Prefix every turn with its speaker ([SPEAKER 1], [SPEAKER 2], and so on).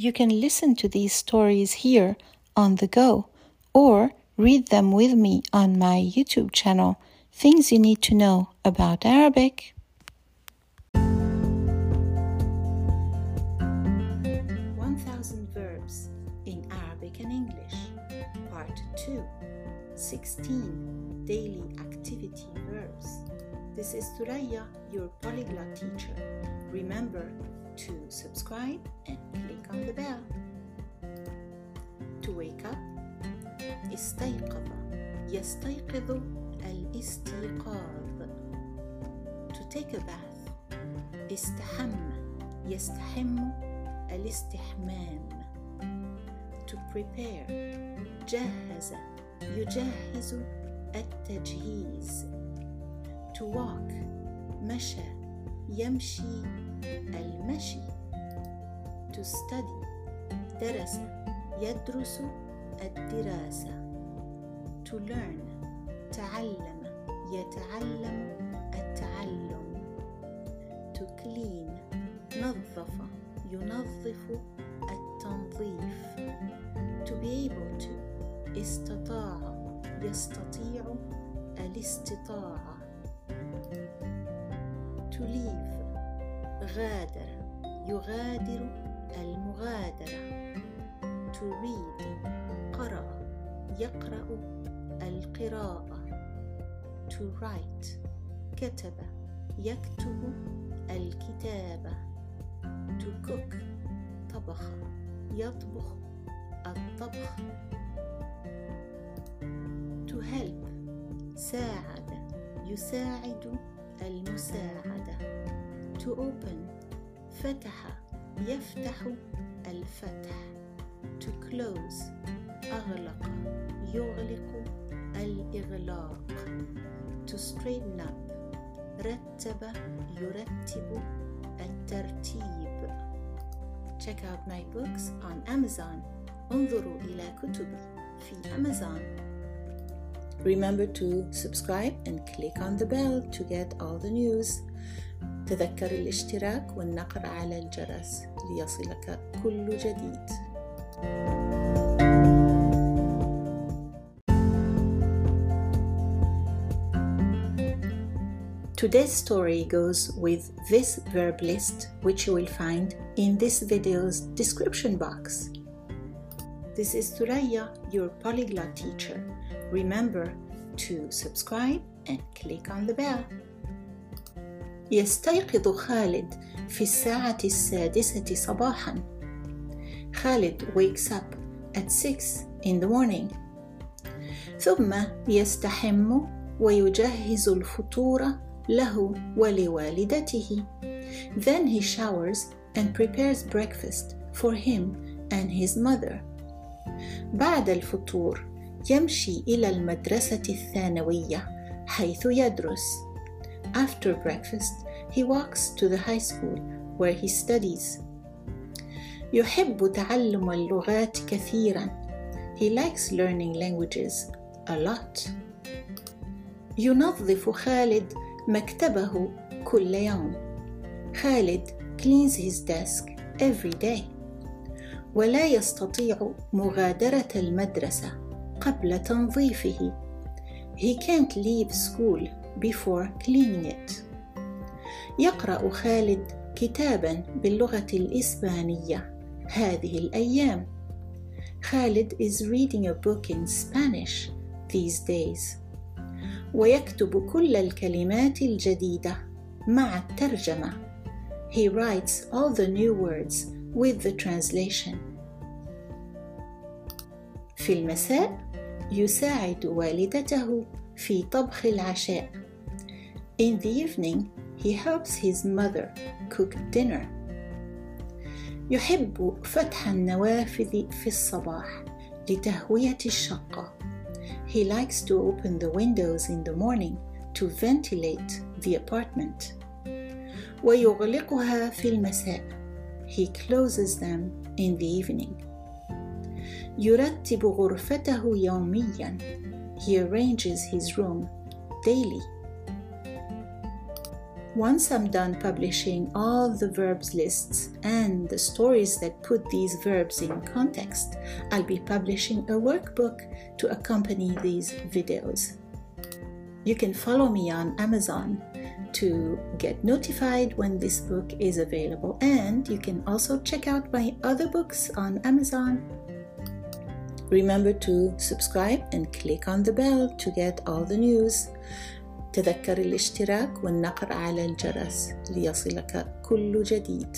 [SPEAKER 1] You can listen to these stories here on the go or read them with me on my YouTube channel, Things You Need to Know About Arabic. 1000 Verbs in Arabic and English, Part 2 16 Daily Activity Verbs. This is Thuraya, your polyglot teacher. Remember to subscribe and click on the bell. To wake up, استيقظ يستيقظ الاستيقاظ. To take a bath, استحم يستحم الاستحمام. To prepare, جهز يجهز التجهيز. To walk, مشى يمشي المشي. To study, درس يدرس الدراسة. To learn, تعلم يتعلم التعلم. To clean, نظف ينظف التنظيف. To be able to, استطاع يستطيع الاستطاعة. To leave, غادر يغادر المغادرة. To read, قرأ يقرأ القراءة. To write, كتب يكتب الكتابة. To cook, طبخ يطبخ الطبخ. To help, ساعد يساعد المساعدة. To open, فتح يفتح الفتح. To close, أغلق يغلق الإغلاق. To straighten up, رتب يرتب الترتيب. Check out my books on Amazon. انظروا إلى كتبي في Amazon. Remember to subscribe and click on the bell to get all the news. تذكر الاشتراك والنقر على الجرس ليصلك كل جديد. Today's story goes with this verb list, which you will find in this video's description box. This is Thuraya, your polyglot teacher. Remember to subscribe and click on the bell. يستيقظ خالد في الساعة السادسة صباحا. Khalid wakes up at 6 in the morning. ثم يستحم ويجهز الفطور له ولوالدته. Then he showers and prepares breakfast for him and his mother. بعد الفطور يمشي إلى المدرسة الثانوية حيث يدرس. After breakfast, he walks to the high school where he studies. يحب تعلم اللغات كثيرا. He likes learning languages a lot. ينظف خالد مكتبه كل يوم. خالد cleans his desk every day. ولا يستطيع مغادرة المدرسة قبل تنظيفه. He can't leave school before cleaning it. يقرأ خالد كتابا باللغة الإسبانية هذه الأيام. خالد is reading a book in Spanish these days. ويكتب كل الكلمات الجديدة مع الترجمة. He writes all the new words with the translation. في المساء يساعد والدته في طبخ العشاء. In the evening, he helps his mother cook dinner. يحب فتح النوافذ في الصباح لتهوية الشقة. He likes to open the windows in the morning to ventilate the apartment. ويغلقها في المساء. He closes them in the evening. يرتب غرفته يوميا. He arranges his room daily. Once I'm done publishing all the verbs lists and the stories that put these verbs in context, I'll be publishing a workbook to accompany these videos. You can follow me on Amazon to get notified when this book is available, and you can also check out my other books on Amazon. Remember to subscribe and click on the bell to get all the news. تذكر الاشتراك والنقر على الجرس ليصلك كل جديد.